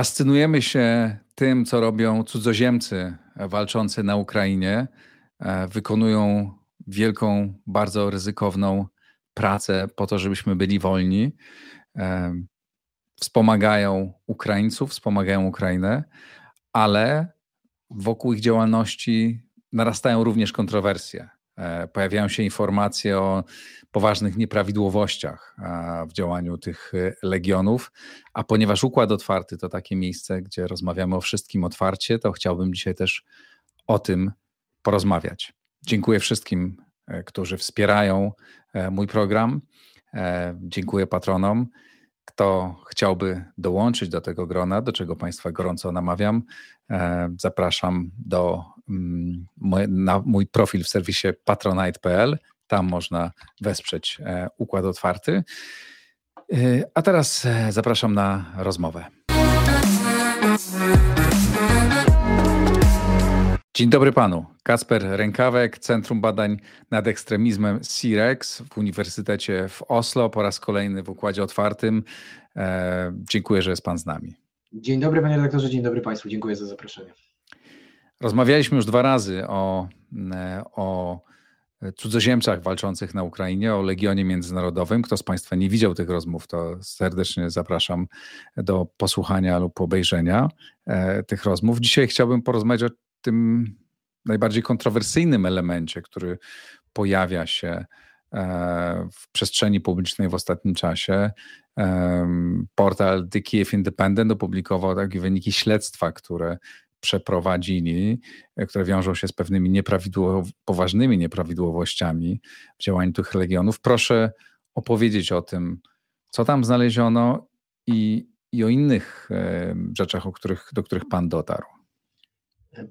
Fascynujemy się tym, co robią cudzoziemcy walczący na Ukrainie. E, wykonują wielką, bardzo ryzykowną pracę po to, żebyśmy byli wolni. E, wspomagają Ukraińców, wspomagają Ukrainę, ale wokół ich działalności narastają również kontrowersje. E, pojawiają się informacje o poważnych nieprawidłowościach w działaniu tych e, legionów, a ponieważ Układ Otwarty to takie miejsce, gdzie rozmawiamy o wszystkim otwarcie, to chciałbym dzisiaj też o tym porozmawiać. Dziękuję wszystkim, e, którzy wspierają mój program. Dziękuję patronom. Kto chciałby dołączyć do tego grona, do czego Państwa gorąco namawiam, zapraszam do na mój profil w serwisie patronite.pl. Tam można wesprzeć e, Układ Otwarty. E, a teraz e, zapraszam na rozmowę. Dzień dobry panu. Kasper Rękawek, Centrum Badań nad Ekstremizmem CIREX w Uniwersytecie w Oslo po raz kolejny w Układzie Otwartym. dziękuję, że jest pan z nami. Dzień dobry panie redaktorze, dzień dobry państwu, dziękuję za zaproszenie. Rozmawialiśmy już dwa razy o, e, o cudzoziemcach walczących na Ukrainie, o Legionie Międzynarodowym. Kto z Państwa nie widział tych rozmów, to serdecznie zapraszam do posłuchania lub obejrzenia e, tych rozmów. Dzisiaj chciałbym porozmawiać o tym najbardziej kontrowersyjnym elemencie, który pojawia się e, w przestrzeni publicznej w ostatnim czasie. Portal The Kiev Independent opublikował takie wyniki śledztwa, które przeprowadzili, e, które wiążą się z pewnymi poważnymi nieprawidłowościami w działaniu tych legionów. Proszę opowiedzieć o tym, co tam znaleziono i, i o innych e, rzeczach, o których, do których Pan dotarł.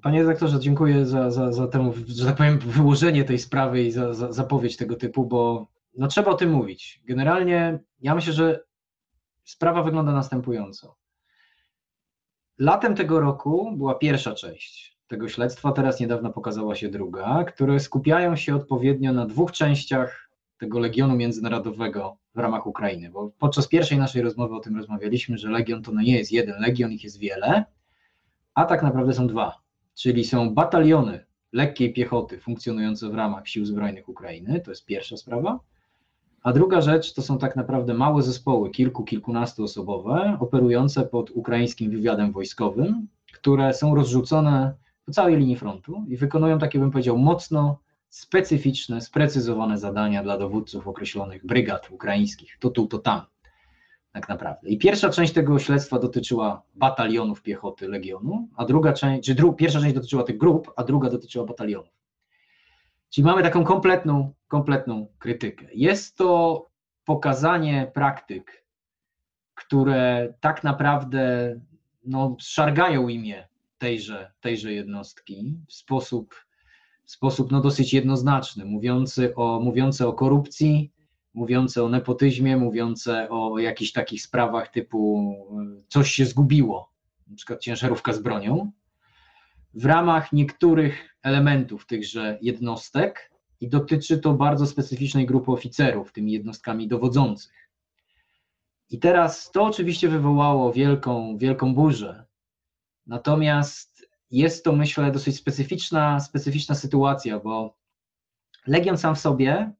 Panie redaktorze, dziękuję za, za, za tę, że tak powiem, wyłożenie tej sprawy i za, za zapowiedź tego typu, bo no, trzeba o tym mówić. Generalnie ja myślę, że sprawa wygląda następująco. Latem tego roku była pierwsza część tego śledztwa, teraz niedawno pokazała się druga, które skupiają się odpowiednio na dwóch częściach tego Legionu Międzynarodowego w ramach Ukrainy, bo podczas pierwszej naszej rozmowy o tym rozmawialiśmy, że Legion to nie jest jeden Legion, ich jest wiele, a tak naprawdę są dwa, czyli są bataliony lekkiej piechoty funkcjonujące w ramach Sił Zbrojnych Ukrainy, to jest pierwsza sprawa, a druga rzecz to są tak naprawdę małe zespoły, kilku, kilkunastu osobowe, operujące pod ukraińskim wywiadem wojskowym, które są rozrzucone po całej linii frontu i wykonują takie, bym powiedział, mocno specyficzne, sprecyzowane zadania dla dowódców określonych brygad ukraińskich, to tu, to tam, tak naprawdę. I pierwsza część tego śledztwa dotyczyła batalionów piechoty Legionu, a druga część, czy dru, pierwsza część dotyczyła tych grup, a druga dotyczyła batalionów. Czyli mamy taką kompletną, kompletną krytykę. Jest to pokazanie praktyk, które tak naprawdę no, szargają imię tejże, tejże jednostki w sposób, w sposób no, dosyć jednoznaczny, mówiący o, mówiące o korupcji, mówiące o nepotyzmie, mówiące o jakichś takich sprawach typu coś się zgubiło, na przykład ciężarówka z bronią, w ramach niektórych elementów tychże jednostek i dotyczy to bardzo specyficznej grupy oficerów, tymi jednostkami dowodzących. I teraz to oczywiście wywołało wielką, wielką burzę. Natomiast jest to, myślę, dosyć specyficzna, specyficzna sytuacja, bo Legion sam w sobie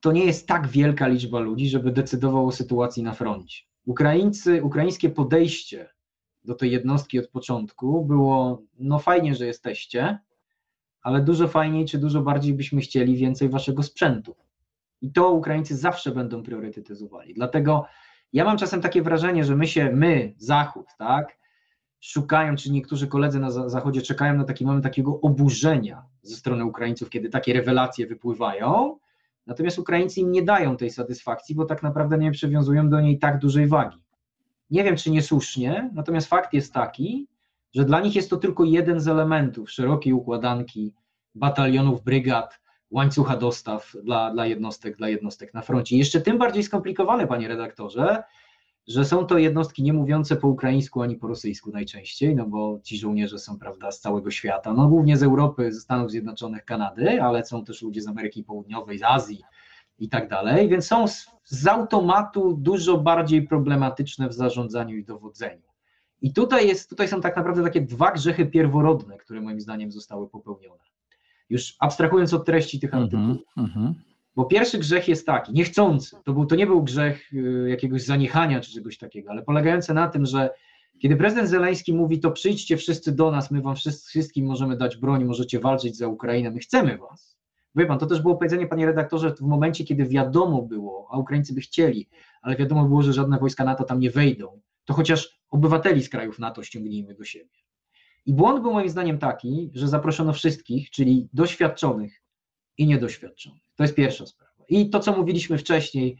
to nie jest tak wielka liczba ludzi, żeby decydował o sytuacji na froncie. Ukraińcy, ukraińskie podejście do tej jednostki od początku było, no fajnie, że jesteście, ale dużo fajniej, czy dużo bardziej byśmy chcieli więcej waszego sprzętu. I to Ukraińcy zawsze będą priorytetyzowali. Dlatego ja mam czasem takie wrażenie, że my się, my, Zachód, tak, szukają, czy niektórzy koledzy na Zachodzie czekają na taki moment takiego oburzenia ze strony Ukraińców, kiedy takie rewelacje wypływają, natomiast Ukraińcy im nie dają tej satysfakcji, bo tak naprawdę nie przywiązują do niej tak dużej wagi. Nie wiem, czy niesłusznie, natomiast fakt jest taki, że dla nich jest to tylko jeden z elementów szerokiej układanki batalionów, brygad, łańcucha dostaw dla, dla jednostek, dla jednostek na froncie. I jeszcze tym bardziej skomplikowane, panie redaktorze, że są to jednostki nie mówiące po ukraińsku ani po rosyjsku najczęściej, no bo ci żołnierze są, prawda, z całego świata, no głównie z Europy, ze Stanów Zjednoczonych, Kanady, ale są też ludzie z Ameryki Południowej, z Azji, i tak dalej, więc są z, automatu dużo bardziej problematyczne w zarządzaniu i dowodzeniu. I tutaj, jest, tutaj są tak naprawdę takie dwa grzechy pierworodne, które moim zdaniem zostały popełnione. Już abstrahując od treści tych mhm, artykułów. Mm -hmm. Bo pierwszy grzech jest taki, niechcący. To, był, to nie był grzech y, jakiegoś zaniechania czy czegoś takiego, ale polegający na tym, że kiedy prezydent Zeleński mówi, to przyjdźcie wszyscy do nas, my wam wszystkim możemy dać broń, możecie walczyć za Ukrainę, my chcemy was. Wie pan, to też było powiedzenie, panie redaktorze, w momencie, kiedy wiadomo było, a Ukraińcy by chcieli, ale wiadomo było, że żadne wojska NATO tam nie wejdą, to chociaż obywateli z krajów NATO ściągnijmy do siebie. I błąd był moim zdaniem taki, że zaproszono wszystkich, czyli doświadczonych i niedoświadczonych. To jest pierwsza sprawa. I to, co mówiliśmy wcześniej,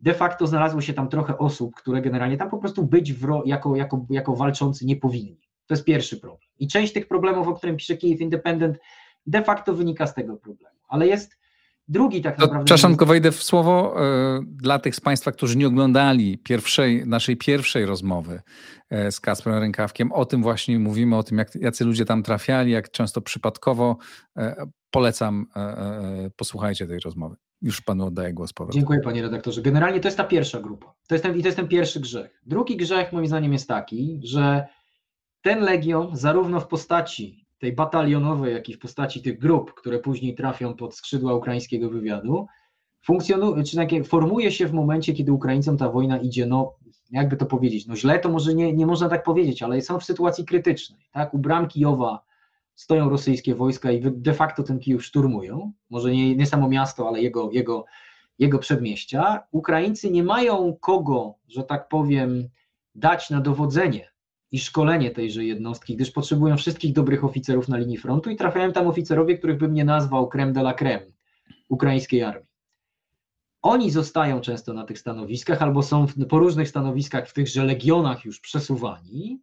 de facto znalazło się tam trochę osób, które generalnie tam po prostu być w, jako, jako, jako walczący nie powinni. To jest pierwszy problem. I część tych problemów, o którym pisze Kiev Independent, de facto wynika z tego problemu. Ale jest drugi tak naprawdę. Przepraszam, tylko wejdę w słowo y, dla tych z Państwa, którzy nie oglądali pierwszej, naszej pierwszej rozmowy y, z Kasprem Rękawkiem. O tym właśnie mówimy, o tym, jak, jacy ludzie tam trafiali, jak często przypadkowo. Y, polecam, posłuchajcie tej rozmowy. Już panu oddaję głos powrotem. Dziękuję panie redaktorze. Generalnie to jest ta pierwsza grupa. To jest ten, I to jest ten pierwszy grzech. Drugi grzech moim zdaniem jest taki, że ten legion zarówno w postaci tej batalionowej, jak i w postaci tych grup, które później trafią pod skrzydła ukraińskiego wywiadu, funkcjonuje, czy takie, formuje się w momencie, kiedy Ukraińcom ta wojna idzie, no jakby to powiedzieć, no źle to może nie, nie można tak powiedzieć, ale są w sytuacji krytycznej, tak, u bram Kijowa stoją rosyjskie wojska i de facto ten Kijów szturmują, może nie, nie samo miasto, ale jego, jego, jego przedmieścia. Ukraińcy nie mają kogo, że tak powiem, dać na dowodzenie i szkolenie tejże jednostki, gdyż potrzebują wszystkich dobrych oficerów na linii frontu i trafiają tam oficerowie, których bym nie nazwał creme de la creme ukraińskiej armii. Oni zostają często na tych stanowiskach albo są po różnych stanowiskach w tychże legionach już przesuwani,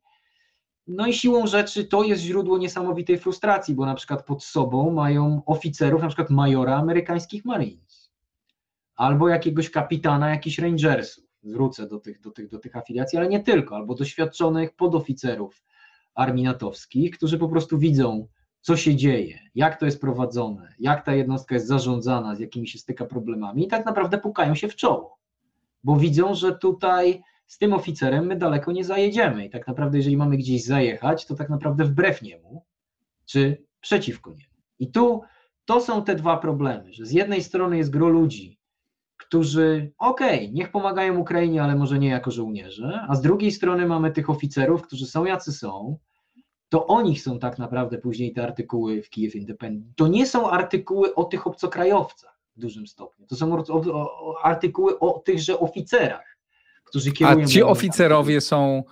no i siłą rzeczy to jest źródło niesamowitej frustracji, bo na przykład pod sobą mają oficerów, na przykład majora amerykańskich Marines, albo jakiegoś kapitana jakichś Rangersów. Wrócę do tych, do, tych, do tych afiliacji, ale nie tylko, albo doświadczonych podoficerów armii natowskich, którzy po prostu widzą, co się dzieje, jak to jest prowadzone, jak ta jednostka jest zarządzana, z jakimi się styka problemami, i tak naprawdę pukają się w czoło, bo widzą, że tutaj z tym oficerem my daleko nie zajedziemy. I tak naprawdę, jeżeli mamy gdzieś zajechać, to tak naprawdę wbrew niemu, czy przeciwko niemu. I tu to są te dwa problemy, że z jednej strony jest gro ludzi, którzy, okej, okay, niech pomagają Ukrainie, ale może nie jako żołnierze, a z drugiej strony mamy tych oficerów, którzy są jacy są, to o nich są tak naprawdę później te artykuły w Kiev Independent. To nie są artykuły o tych obcokrajowcach w dużym stopniu, to są artykuły o tychże oficerach którzy kierują. A ci oficerowie są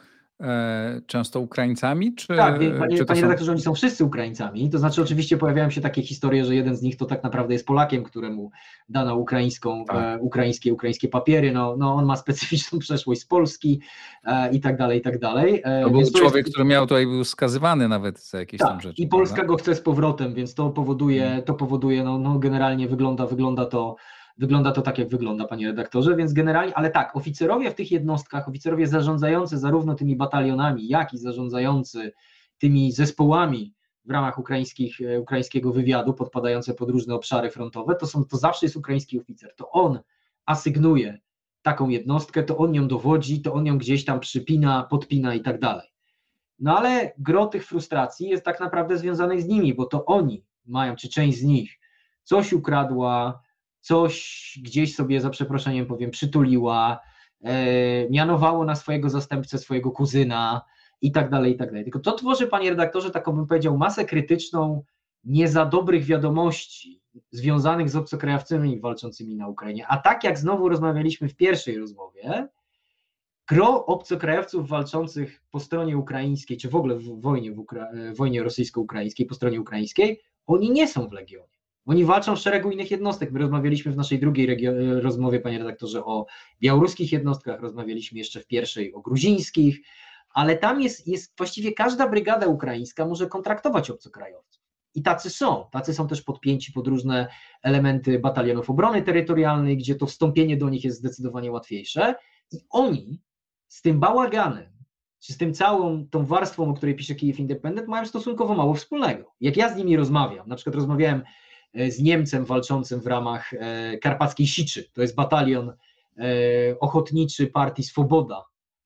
często Ukraińcami? Czy, tak, panie, czy panie są... redaktorze, oni są wszyscy Ukraińcami. To znaczy, oczywiście pojawiają się takie historie, że jeden z nich to tak naprawdę jest Polakiem, któremu dano ukraińską, tak. e, ukraińskie, ukraińskie papiery. No, no, on ma specyficzną przeszłość z Polski e, i tak dalej, i tak dalej. E, to był to człowiek, jest... który miał tutaj, był skazywany nawet za jakieś tak, tam rzeczy. I Polska prawda? go chce z powrotem, więc to powoduje, hmm. to powoduje, no, no generalnie wygląda, wygląda to Wygląda to tak, jak wygląda, panie redaktorze, więc generalnie, ale tak, oficerowie w tych jednostkach, oficerowie zarządzający zarówno tymi batalionami, jak i zarządzający tymi zespołami w ramach ukraińskich, e, ukraińskiego wywiadu, podpadające pod różne obszary frontowe, to, są, to zawsze jest ukraiński oficer. To on asygnuje taką jednostkę, to on ją dowodzi, to on ją gdzieś tam przypina, podpina i tak dalej. No ale gro tych frustracji jest tak naprawdę związanych z nimi, bo to oni mają, czy część z nich, coś ukradła, coś gdzieś sobie, za przeproszeniem powiem, przytuliła, e, mianowało na swojego zastępcę swojego kuzyna i tak dalej, i tak dalej. Tylko to tworzy, panie redaktorze, taką bym powiedział, masę krytyczną nie za dobrych wiadomości związanych z obcokrajowcami walczącymi na Ukrainie. A tak jak znowu rozmawialiśmy w pierwszej rozmowie, gro obcokrajowców walczących po stronie ukraińskiej, czy w ogóle w wojnie, Ukra- wojnie rosyjsko-ukraińskiej, po stronie ukraińskiej, oni nie są w Legionie. Oni walczą w szeregu innych jednostek. My rozmawialiśmy w naszej drugiej rozmowie, panie redaktorze, o białoruskich jednostkach, rozmawialiśmy jeszcze w pierwszej o gruzińskich, ale tam jest, jest właściwie każda brygada ukraińska może kontraktować obcokrajowców. I tacy są. Tacy są też podpięci pod różne elementy batalionów obrony terytorialnej, gdzie to wstąpienie do nich jest zdecydowanie łatwiejsze. I oni z tym bałaganem, czy z tym całą tą warstwą, o której pisze Kiev Independent, mają stosunkowo mało wspólnego. Jak ja z nimi rozmawiam, na przykład rozmawiałem E, z Niemcem walczącym w ramach e, karpackiej Siczy. To jest batalion e, ochotniczy partii Swoboda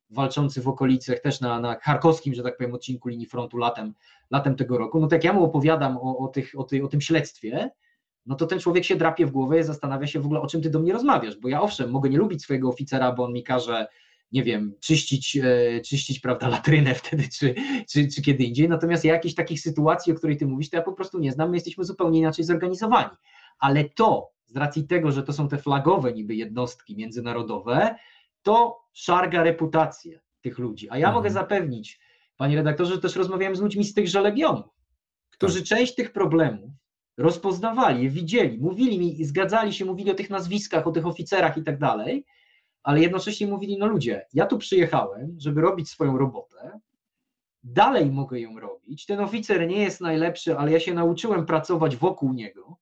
walczący w okolicach, też na, na charkowskim, że tak powiem, odcinku linii frontu latem, latem tego roku, no tak jak ja mu opowiadam o, o, tych, o, ty, o tym śledztwie, no to ten człowiek się drapie w głowę i zastanawia się w ogóle, o czym ty do mnie rozmawiasz, bo ja owszem, mogę nie lubić swojego oficera, bo on mi każe, nie wiem, czyścić, e, czyścić prawda, latrynę wtedy, czy, czy, czy kiedy indziej, natomiast ja jakichś takich sytuacji, o której ty mówisz, to ja po prostu nie znam, my jesteśmy zupełnie inaczej zorganizowani, ale to, z racji tego, że to są te flagowe niby jednostki międzynarodowe, to szarga reputację tych ludzi, a ja mhm. mogę zapewnić, panie redaktorze, że też rozmawiałem z ludźmi z tychże legionów, którzy tak. część tych problemów rozpoznawali, widzieli, mówili mi, zgadzali się, mówili o tych nazwiskach, o tych oficerach i tak dalej, ale jednocześnie mówili, no ludzie, ja tu przyjechałem, żeby robić swoją robotę, dalej mogę ją robić, ten oficer nie jest najlepszy, ale ja się nauczyłem pracować wokół niego,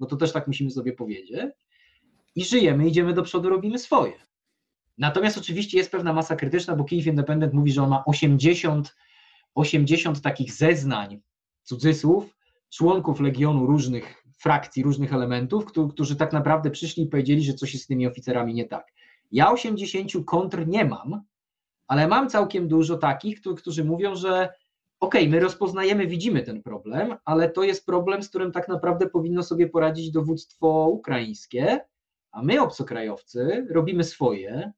bo to też tak musimy sobie powiedzieć, i żyjemy, idziemy do przodu, robimy swoje. Natomiast oczywiście jest pewna masa krytyczna, bo Kiev Independent mówi, że on ma 80, 80 takich zeznań, cudzysłów, członków Legionu różnych frakcji, różnych elementów, którzy tak naprawdę przyszli i powiedzieli, że coś jest z tymi oficerami nie tak. Ja 80 kontr nie mam, ale mam całkiem dużo takich, którzy mówią, że okay, my rozpoznajemy, widzimy ten problem, ale to jest problem, z którym tak naprawdę powinno sobie poradzić dowództwo ukraińskie, a my, obcokrajowcy, robimy swoje,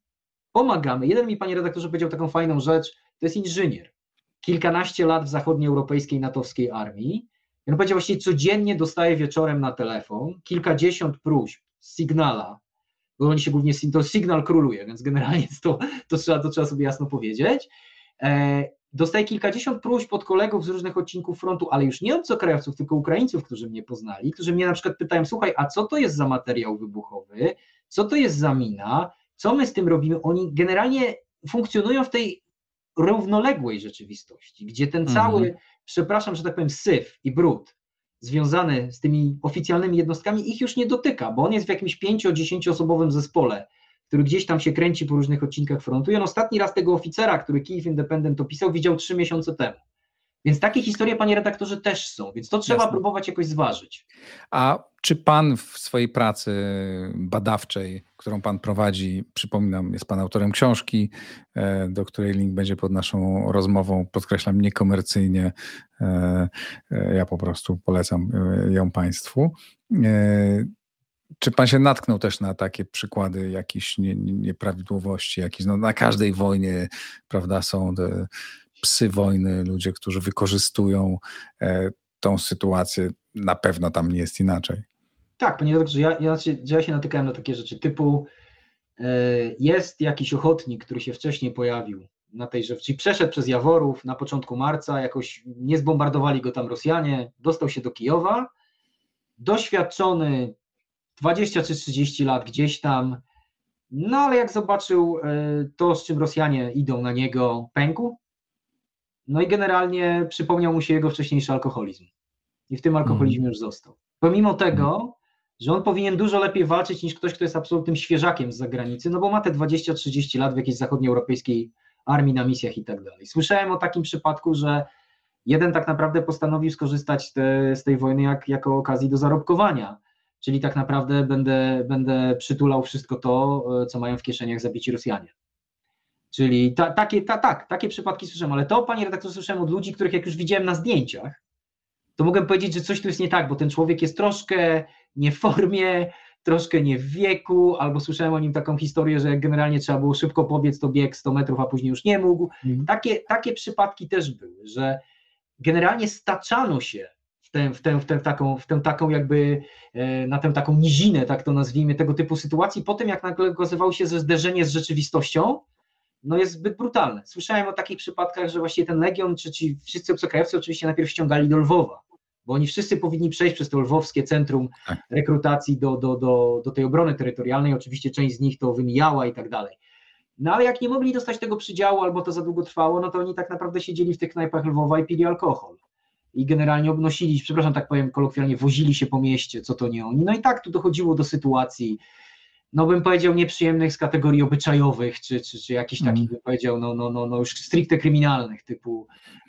pomagamy. Jeden mi, panie redaktorze, powiedział taką fajną rzecz, to jest inżynier. Kilkanaście lat w zachodnioeuropejskiej natowskiej armii, i on powiedział, właściwie codziennie dostaje wieczorem na telefon kilkadziesiąt próśb z Signala, bo oni się głównie, to Signal króluje, więc generalnie to, to, trzeba, to trzeba sobie jasno powiedzieć. E, dostaje kilkadziesiąt próśb od kolegów z różnych odcinków frontu, ale już nie obcokrajowców, tylko Ukraińców, którzy mnie poznali, którzy mnie na przykład pytają, słuchaj, a co to jest za materiał wybuchowy, co to jest za mina, co my z tym robimy? Oni generalnie funkcjonują w tej równoległej rzeczywistości, gdzie ten cały, mhm. przepraszam, że tak powiem, syf i brud związany z tymi oficjalnymi jednostkami ich już nie dotyka, bo on jest w jakimś 5-10 osobowym zespole, który gdzieś tam się kręci po różnych odcinkach frontu i on ostatni raz tego oficera, który Kiev Independent opisał, widział trzy miesiące temu. Więc takie historie, panie redaktorze, też są, więc to trzeba Jasne. próbować jakoś zważyć. A czy pan w swojej pracy badawczej, którą pan prowadzi, przypominam, jest pan autorem książki, e, do której link będzie pod naszą rozmową, podkreślam, niekomercyjnie, e, e, ja po prostu polecam ją państwu. Czy pan się natknął też na takie przykłady jakichś nieprawidłowości, jakieś, no na każdej wojnie, prawda, są psy wojny, ludzie, którzy wykorzystują tą sytuację, na pewno tam nie jest inaczej. Tak, doktorze, ja, ja, się, ja się natykałem na takie rzeczy typu e, jest jakiś ochotnik, który się wcześniej pojawił na tej rzeczy, czyli przeszedł przez Jaworów na początku marca, jakoś nie zbombardowali go tam Rosjanie, dostał się do Kijowa, doświadczony 20 czy 30 lat gdzieś tam, no ale jak zobaczył e, to, z czym Rosjanie idą na niego, pękł, no i generalnie przypomniał mu się jego wcześniejszy alkoholizm. I w tym alkoholizmie mm. już został. Pomimo tego, że on powinien dużo lepiej walczyć niż ktoś, kto jest absolutnym świeżakiem z zagranicy, no bo ma te 20-30 lat w jakiejś zachodnioeuropejskiej armii na misjach i tak dalej. Słyszałem o takim przypadku, że jeden tak naprawdę postanowił skorzystać te, z tej wojny jak, jako okazji do zarobkowania. Czyli tak naprawdę będę, będę przytulał wszystko to, e, co mają w kieszeniach zabici Rosjanie. Czyli ta, takie, ta, tak, takie przypadki słyszałem, ale to, panie redaktorze, słyszałem od ludzi, których jak już widziałem na zdjęciach, to mogę powiedzieć, że coś tu jest nie tak, bo ten człowiek jest troszkę nie w formie, troszkę nie w wieku, albo słyszałem o nim taką historię, że generalnie trzeba było szybko pobiec, to bieg 100 metrów, a później już nie mógł. Mhm. Takie, takie przypadki też były, że generalnie staczano się w tę, w tę, w tę, taką, w tę taką jakby, e, na tę taką nizinę, tak to nazwijmy, tego typu sytuacji, po tym jak nagle okazywało się, że zderzenie z rzeczywistością no jest zbyt brutalne. Słyszałem o takich przypadkach, że właśnie ten Legion, czy ci wszyscy obcokrajowcy oczywiście najpierw ściągali do Lwowa, bo oni wszyscy powinni przejść przez to lwowskie centrum tak. rekrutacji do, do, do, do tej obrony terytorialnej, oczywiście część z nich to wymijała i tak dalej. No ale jak nie mogli dostać tego przydziału albo to za długo trwało, no to oni tak naprawdę siedzieli w tych knajpach Lwowa i pili alkohol. I generalnie obnosili, przepraszam, tak powiem kolokwialnie, wozili się po mieście, co to nie oni. No i tak tu dochodziło do sytuacji, no bym powiedział, nieprzyjemnych z kategorii obyczajowych, czy, czy, czy jakichś mm. takich, bym powiedział, no, no, no, no już stricte kryminalnych, typu,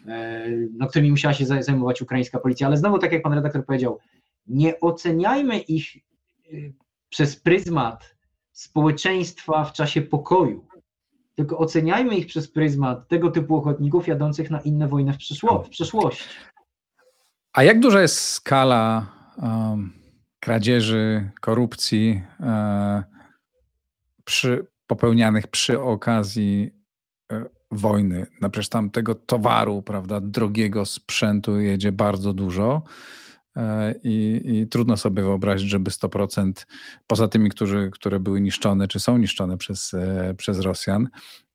e, no, którymi musiała się zajmować ukraińska policja. Ale znowu, tak jak pan redaktor powiedział, nie oceniajmy ich e, przez pryzmat społeczeństwa w czasie pokoju, tylko oceniajmy ich przez pryzmat tego typu ochotników jadących na inne wojny w, przyszło, w przeszłości. A jak duża jest skala um, kradzieży, korupcji um, przy, popełnianych przy okazji um, wojny? No przecież tam tego towaru, prawda, drogiego sprzętu jedzie bardzo dużo. E, I, I, trudno sobie wyobrazić, żeby 100% poza tymi, którzy, które były niszczone, czy są niszczone przez, e, przez Rosjan,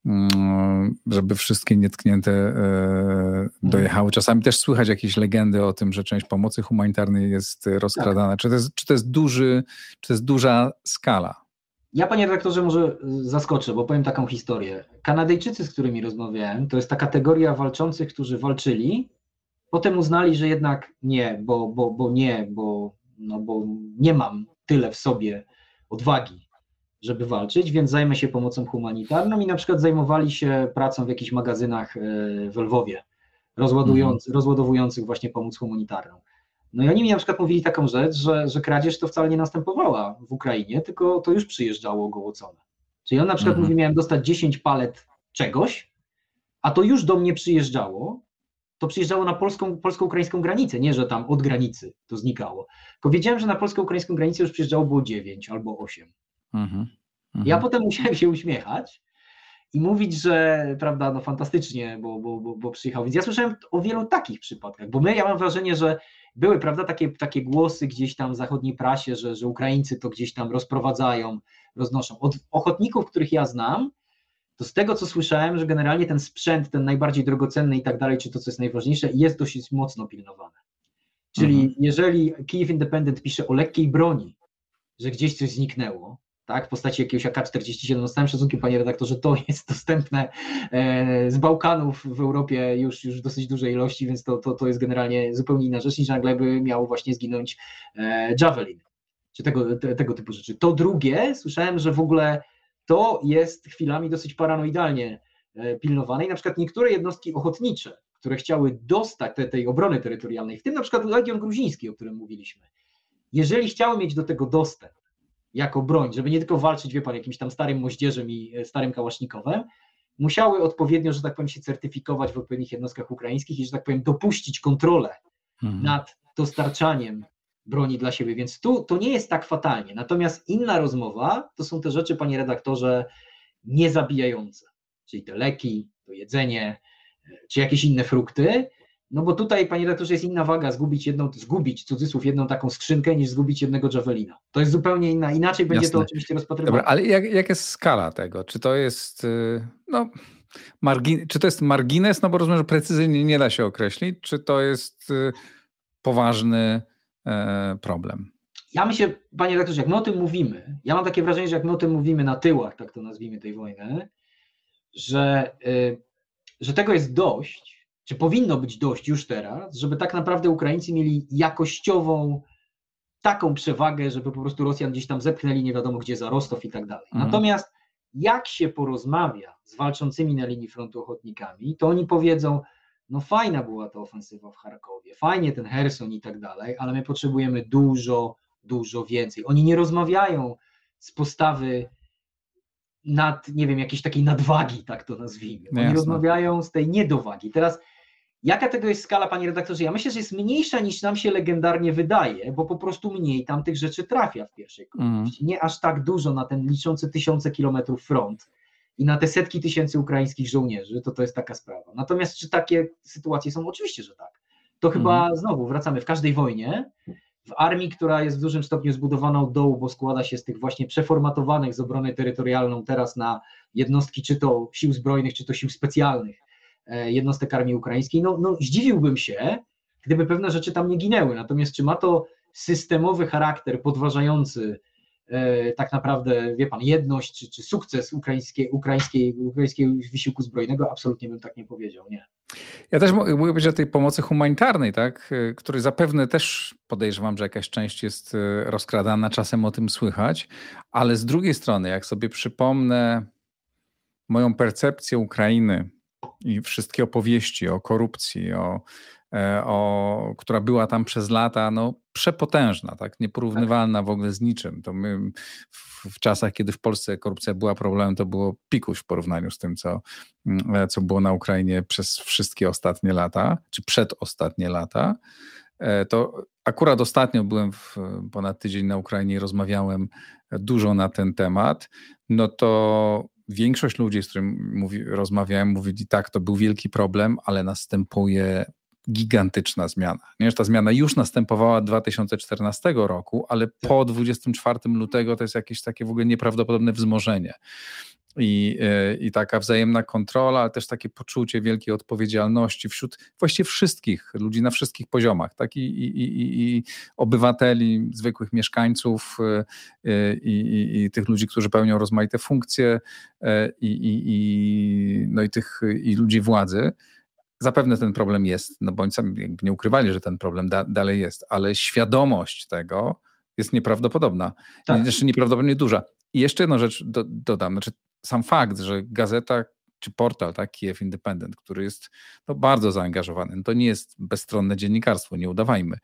mm, żeby wszystkie nietknięte e, dojechały. Czasami też słychać jakieś legendy o tym, że część pomocy humanitarnej jest rozkradana. Tak. Czy, to jest, czy, to jest duży, czy to jest duża skala? Ja, panie redaktorze, może zaskoczę, bo powiem taką historię. Kanadyjczycy, z którymi rozmawiałem, to jest ta kategoria walczących, którzy walczyli, Potem uznali, że jednak nie, bo, bo, bo nie, bo, no bo nie mam tyle w sobie odwagi, żeby walczyć, więc zajmę się pomocą humanitarną i na przykład zajmowali się pracą w jakichś magazynach e, w Lwowie, rozładując, mhm. rozładowujących właśnie pomoc humanitarną. No i oni mi na przykład mówili taką rzecz, że, że kradzież to wcale nie następowała w Ukrainie, tylko to już przyjeżdżało gołocone. Czyli on na przykład mhm. mówi, miałem dostać 10 palet czegoś, a to już do mnie przyjeżdżało, to przyjeżdżało na polską, polsko-ukraińską granicę, nie, że tam od granicy to znikało. Tylko wiedziałem, że na polsko-ukraińską granicę już przyjeżdżało było 9 albo 8. Mhm, mhm. Ja potem musiałem się uśmiechać i mówić, że prawda, no fantastycznie, bo, bo, bo, bo przyjechał. Więc ja słyszałem o wielu takich przypadkach, bo my, ja mam wrażenie, że były, prawda, takie, takie głosy gdzieś tam w zachodniej prasie, że, że Ukraińcy to gdzieś tam rozprowadzają, roznoszą. Od ochotników, których ja znam, to z tego, co słyszałem, że generalnie ten sprzęt, ten najbardziej drogocenny i tak dalej, czy to, co jest najważniejsze, jest dosyć mocno pilnowane. Czyli mhm. jeżeli Kiev Independent pisze o lekkiej broni, że gdzieś coś zniknęło, tak, w postaci jakiegoś AK-47, no z całym szacunkiem, panie redaktorze, to jest dostępne e, z Bałkanów w Europie już, już w dosyć dużej ilości, więc to, to, to jest generalnie zupełnie inna rzecz, niż nagle by miał właśnie zginąć e, Javelin, czy tego, te, tego typu rzeczy. To drugie, słyszałem, że w ogóle to jest chwilami dosyć paranoidalnie e, pilnowane i na przykład niektóre jednostki ochotnicze, które chciały dostać te, tej obrony terytorialnej, w tym na przykład Legion Gruziński, o którym mówiliśmy, jeżeli chciały mieć do tego dostęp jako broń, żeby nie tylko walczyć, wie pan, jakimś tam starym moździerzem i e, starym kałasznikowem, musiały odpowiednio, że tak powiem, się certyfikować w odpowiednich jednostkach ukraińskich i, że tak powiem, dopuścić kontrolę mhm. nad dostarczaniem broni dla siebie, więc tu to nie jest tak fatalnie. Natomiast inna rozmowa to są te rzeczy, panie redaktorze, niezabijające, czyli te leki, to jedzenie, czy jakieś inne frukty, no bo tutaj, panie redaktorze, jest inna waga zgubić jedną, zgubić cudzysłów jedną taką skrzynkę, niż zgubić jednego javelina. To jest zupełnie inna, inaczej będzie Jasne. to oczywiście rozpatrywane. Dobra, ale jak, jak jest skala tego? Czy to jest, y, no, margin, czy to jest margines? No bo rozumiem, że precyzyjnie nie da się określić. Czy to jest y, poważny E, problem. Ja myślę, panie rektorze, jak my o tym mówimy, ja mam takie wrażenie, że jak my o tym mówimy na tyłach, tak to nazwijmy tej wojny, że, e, że tego jest dość, czy powinno być dość już teraz, żeby tak naprawdę Ukraińcy mieli jakościową taką przewagę, żeby po prostu Rosjan gdzieś tam zepchnęli nie wiadomo gdzie za Rostow i tak dalej. Mhm. Natomiast jak się porozmawia z walczącymi na linii frontu ochotnikami, to oni powiedzą, no fajna była ta ofensywa w Charkowie, fajnie ten Herson i tak dalej, ale my potrzebujemy dużo, dużo więcej. Oni nie rozmawiają z postawy nad, nie wiem, jakiejś takiej nadwagi, tak to nazwijmy. Oni rozmawiają z tej niedowagi. Teraz, jaka tego jest skala, panie redaktorze? Ja myślę, że jest mniejsza niż nam się legendarnie wydaje, bo po prostu mniej tam tych rzeczy trafia w pierwszej kolejności. Mm. Nie aż tak dużo na ten liczący tysiące kilometrów front i na te setki tysięcy ukraińskich żołnierzy, to to jest taka sprawa. Natomiast czy takie sytuacje są? Oczywiście, że tak. To chyba mhm. znowu wracamy w każdej wojnie, w armii, która jest w dużym stopniu zbudowana od dołu, bo składa się z tych właśnie przeformatowanych z obrony terytorialną teraz na jednostki czy to sił zbrojnych, czy to sił specjalnych jednostek armii ukraińskiej, no, no zdziwiłbym się, gdyby pewne rzeczy tam nie ginęły. Natomiast czy ma to systemowy charakter podważający E, tak naprawdę, wie pan, jedność czy, czy sukces ukraińskiej, ukraińskiej, ukraińskiego wysiłku zbrojnego, absolutnie bym tak nie powiedział, nie. Ja też mogę powiedzieć o tej pomocy humanitarnej, tak, e, której zapewne też podejrzewam, że jakaś część jest e, rozkradana, czasem o tym słychać, ale z drugiej strony, jak sobie przypomnę moją percepcję Ukrainy i wszystkie opowieści o korupcji, o, e, o, która była tam przez lata no, przepotężna, tak? nieporównywalna w ogóle z niczym. To my w, w czasach, kiedy w Polsce korupcja była problemem, to było pikuś w porównaniu z tym, co, mm, e, co było na Ukrainie przez wszystkie ostatnie lata, czy przedostatnie lata. E, to akurat ostatnio byłem w, ponad tydzień na Ukrainie i rozmawiałem dużo na ten temat. No to większość ludzi, z którymi mówi, rozmawiałem, mówili tak, to był wielki problem, ale następuje gigantyczna zmiana. Nie, ta zmiana już następowała 2014 roku, ale po 24 lutego to jest jakieś takie w ogóle nieprawdopodobne wzmożenie i, e, i taka wzajemna kontrola, ale też takie poczucie wielkiej odpowiedzialności wśród właściwie wszystkich ludzi na wszystkich poziomach, tak? I, i, i, i obywateli, zwykłych mieszkańców e, e, i, i, tych ludzi, którzy pełnią rozmaite funkcje i, i, no i tych i ludzi władzy. Zapewne ten problem jest, no bo oni sami nie ukrywali, że ten problem da, dalej jest, ale świadomość tego jest nieprawdopodobna. Tak. Jeszcze nieprawdopodobnie duża. I jeszcze jedną rzecz do, dodam, znaczy sam fakt, że gazeta czy portal, tak, Kiev Independent, który jest no, bardzo zaangażowany. No, to nie jest bezstronne dziennikarstwo, nie udawajmy.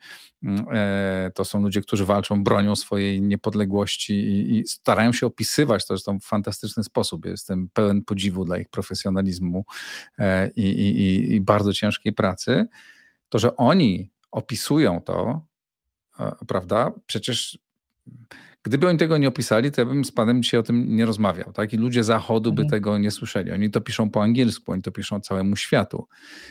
Mm, e, to są ludzie, którzy walczą, bronią swojej niepodległości i, i starają się opisywać to w fantastyczny sposób. Jestem pełen podziwu dla ich profesjonalizmu e, i, i, i bardzo ciężkiej pracy. To, że oni opisują to, e, prawda, przecież Gdyby oni tego nie opisali, to ja bym z panem dzisiaj o tym nie rozmawiał. Tak? I ludzie zachodu by mhm. tego nie słyszeli. Oni to piszą po angielsku, oni to piszą całemu światu.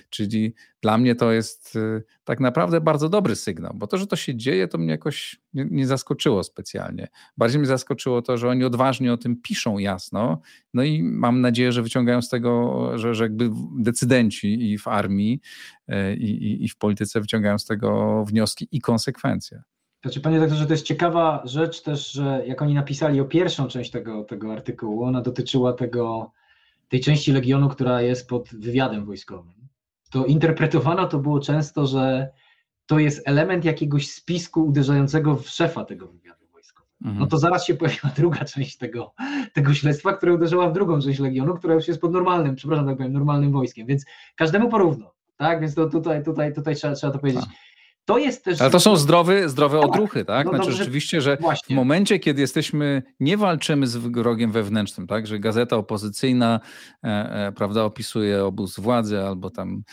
Czyli dla mnie to jest y, tak naprawdę bardzo dobry sygnał, bo to, że to się dzieje, to mnie jakoś nie, nie zaskoczyło specjalnie. Bardziej mnie zaskoczyło to, że oni odważnie o tym piszą jasno. No i mam nadzieję, że wyciągają z tego, że, że jakby decydenci i w armii, y, i, i, i w polityce wyciągają z tego wnioski i konsekwencje. Znaczy, panie doktorze, to jest ciekawa rzecz też, że jak oni napisali o pierwszą część tego, tego artykułu, ona dotyczyła tego, tej części Legionu, która jest pod wywiadem wojskowym, to interpretowano to było często, że to jest element jakiegoś spisku uderzającego w szefa tego wywiadu wojskowego. Mhm. No to zaraz się pojawiła druga część tego, tego śledztwa, która uderzyła w drugą część Legionu, która już jest pod normalnym, przepraszam, tak powiem, normalnym wojskiem, więc każdemu porówno. Tak, więc to tutaj, tutaj, tutaj trzeba, trzeba to powiedzieć. Tak. To jest też. Ale to są zdrowe, zdrowe tak, odruchy, tak? No znaczy, dobrze, rzeczywiście, że właśnie. w momencie, kiedy jesteśmy, nie walczymy z wrogiem wewnętrznym, tak? Że gazeta opozycyjna, e, e, prawda, opisuje obóz władzy albo tam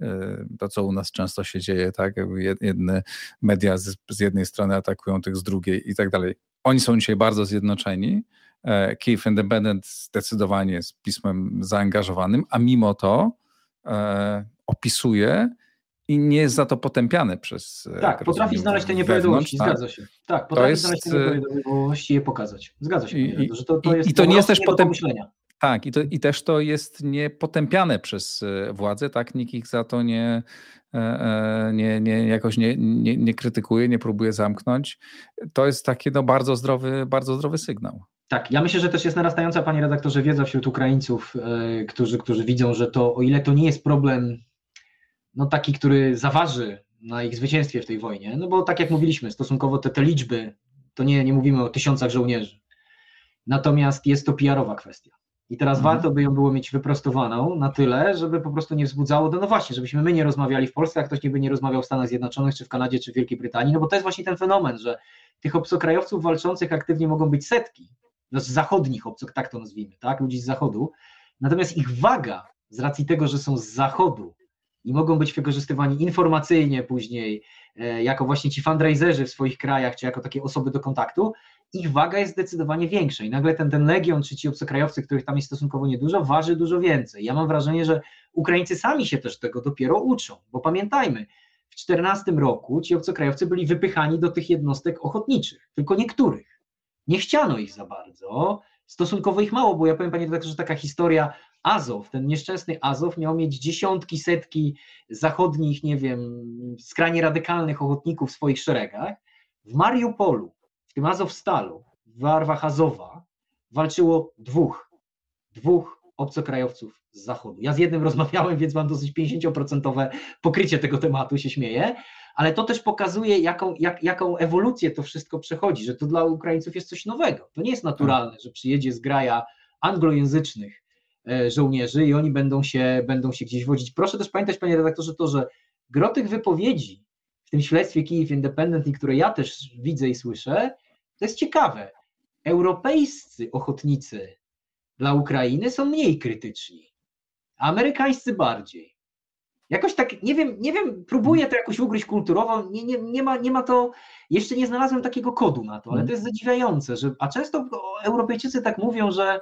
e, to, co u nas często się dzieje, tak? Jedne media z, z jednej strony atakują tych z drugiej i tak dalej. Oni są dzisiaj bardzo zjednoczeni. E, Kiev Independent zdecydowanie jest pismem zaangażowanym, a mimo to e, opisuje i nie jest za to potępiany przez. E, tak, potrafi znaleźć te nieprawidłowości, tak? zgadza się. Tak, potrafi jest... znaleźć te nieprawidłowości i je pokazać. Zgadza się, I, że to, to jest i to nie jest też potem... Tak, i, to, i też to jest niepotępiane przez e, władze, tak? Nikt ich za to nie, e, nie, nie, jakoś nie, nie, nie krytykuje, nie próbuje zamknąć. To jest taki no, bardzo, zdrowy, bardzo zdrowy sygnał. Tak, ja myślę, że też jest narastająca, panie redaktorze, wiedza wśród Ukraińców, którzy, którzy widzą, że to, o ile to nie jest problem no taki, który zaważy na ich zwycięstwie w tej wojnie, no bo tak jak mówiliśmy, stosunkowo te, te liczby, to nie, nie mówimy o tysiącach żołnierzy. Natomiast jest to PR-owa kwestia. I teraz mhm. warto by ją było mieć wyprostowaną na tyle, żeby po prostu nie wzbudzało, no, no właśnie, żebyśmy my nie rozmawiali w Polsce, a ktoś nie by nie rozmawiał w Stanach Zjednoczonych, czy w Kanadzie, czy w Wielkiej Brytanii, no bo to jest właśnie ten fenomen, że tych obcokrajowców walczących aktywnie mogą być setki, no z zachodnich obcok, tak to nazwijmy, tak, ludzi z zachodu, natomiast ich waga z racji tego, że są z zachodu, i mogą być wykorzystywani informacyjnie później, e, jako właśnie ci fundraiserzy w swoich krajach, czy jako takie osoby do kontaktu, ich waga jest zdecydowanie większa i nagle ten, ten legion, czy ci obcokrajowcy, których tam jest stosunkowo niedużo, waży dużo więcej. Ja mam wrażenie, że Ukraińcy sami się też tego dopiero uczą, bo pamiętajmy, w 2014 roku ci obcokrajowcy byli wypychani do tych jednostek ochotniczych, tylko niektórych. Nie chciano ich za bardzo, stosunkowo ich mało, bo ja powiem panie redaktorze, że taka historia Azow, ten nieszczęsny Azow miał mieć dziesiątki, setki zachodnich, nie wiem, skrajnie radykalnych ochotników w swoich szeregach. W Mariupolu, w tym Azowstalu, w barwach Azowa walczyło dwóch, dwóch obcokrajowców z zachodu. Ja z jednym rozmawiałem, więc mam dosyć 50% pokrycie tego tematu, się śmieję, ale to też pokazuje, jaką, jak, jaką ewolucję to wszystko przechodzi, że to dla Ukraińców jest coś nowego. To nie jest naturalne, że przyjedzie z graja anglojęzycznych żołnierzy i oni będą się, będą się gdzieś wodzić. Proszę też pamiętać, panie redaktorze, to, że gro tych wypowiedzi w tym śledztwie Kijów Independent, i które ja też widzę i słyszę, to jest ciekawe. Europejscy ochotnicy dla Ukrainy są mniej krytyczni, a amerykańscy bardziej. Jakoś tak, nie wiem, nie wiem, próbuję to jakoś ugryźć kulturowo, nie, nie, nie, ma, nie ma to, jeszcze nie znalazłem takiego kodu na to, ale to jest zadziwiające, że, a często Europejczycy tak mówią, że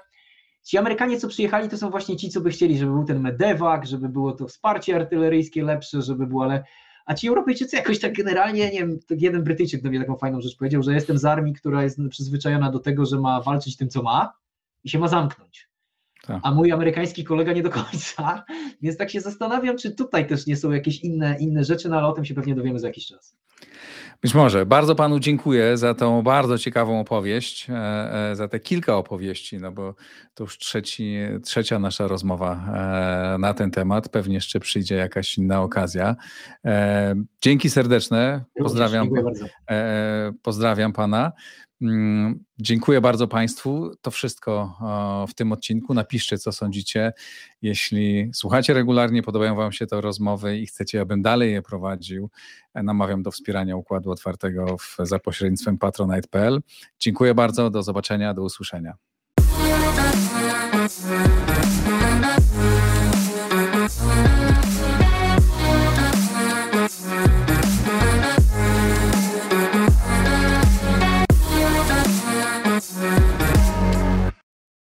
ci Amerykanie, co przyjechali, to są właśnie ci, co by chcieli, żeby był ten medewak, żeby było to wsparcie artyleryjskie lepsze, żeby było, ale a ci Europejczycy jakoś tak generalnie, nie wiem, jeden Brytyjczyk do mnie taką fajną rzecz powiedział, że jestem z armii, która jest przyzwyczajona do tego, że ma walczyć tym, co ma i się ma zamknąć. Tak. A mój amerykański kolega nie do końca, więc tak się zastanawiam, czy tutaj też nie są jakieś inne, inne rzeczy, no ale o tym się pewnie dowiemy za jakiś czas. Być może. Bardzo panu dziękuję za tą bardzo ciekawą opowieść, e, e, za te kilka opowieści, no bo to już trzeci, trzecia nasza rozmowa e, na ten temat. Pewnie jeszcze przyjdzie jakaś inna okazja. Dzięki serdeczne. Pozdrawiam, pozdrawiam pana. Mm, dziękuję bardzo Państwu. To wszystko w tym odcinku. Napiszcie, co sądzicie. Jeśli słuchacie regularnie, podobają Wam się te rozmowy i chcecie, abym dalej je prowadził, namawiam do wspierania Układu Otwartego za pośrednictwem patronite.pl. Dziękuję bardzo. Do zobaczenia, do usłyszenia.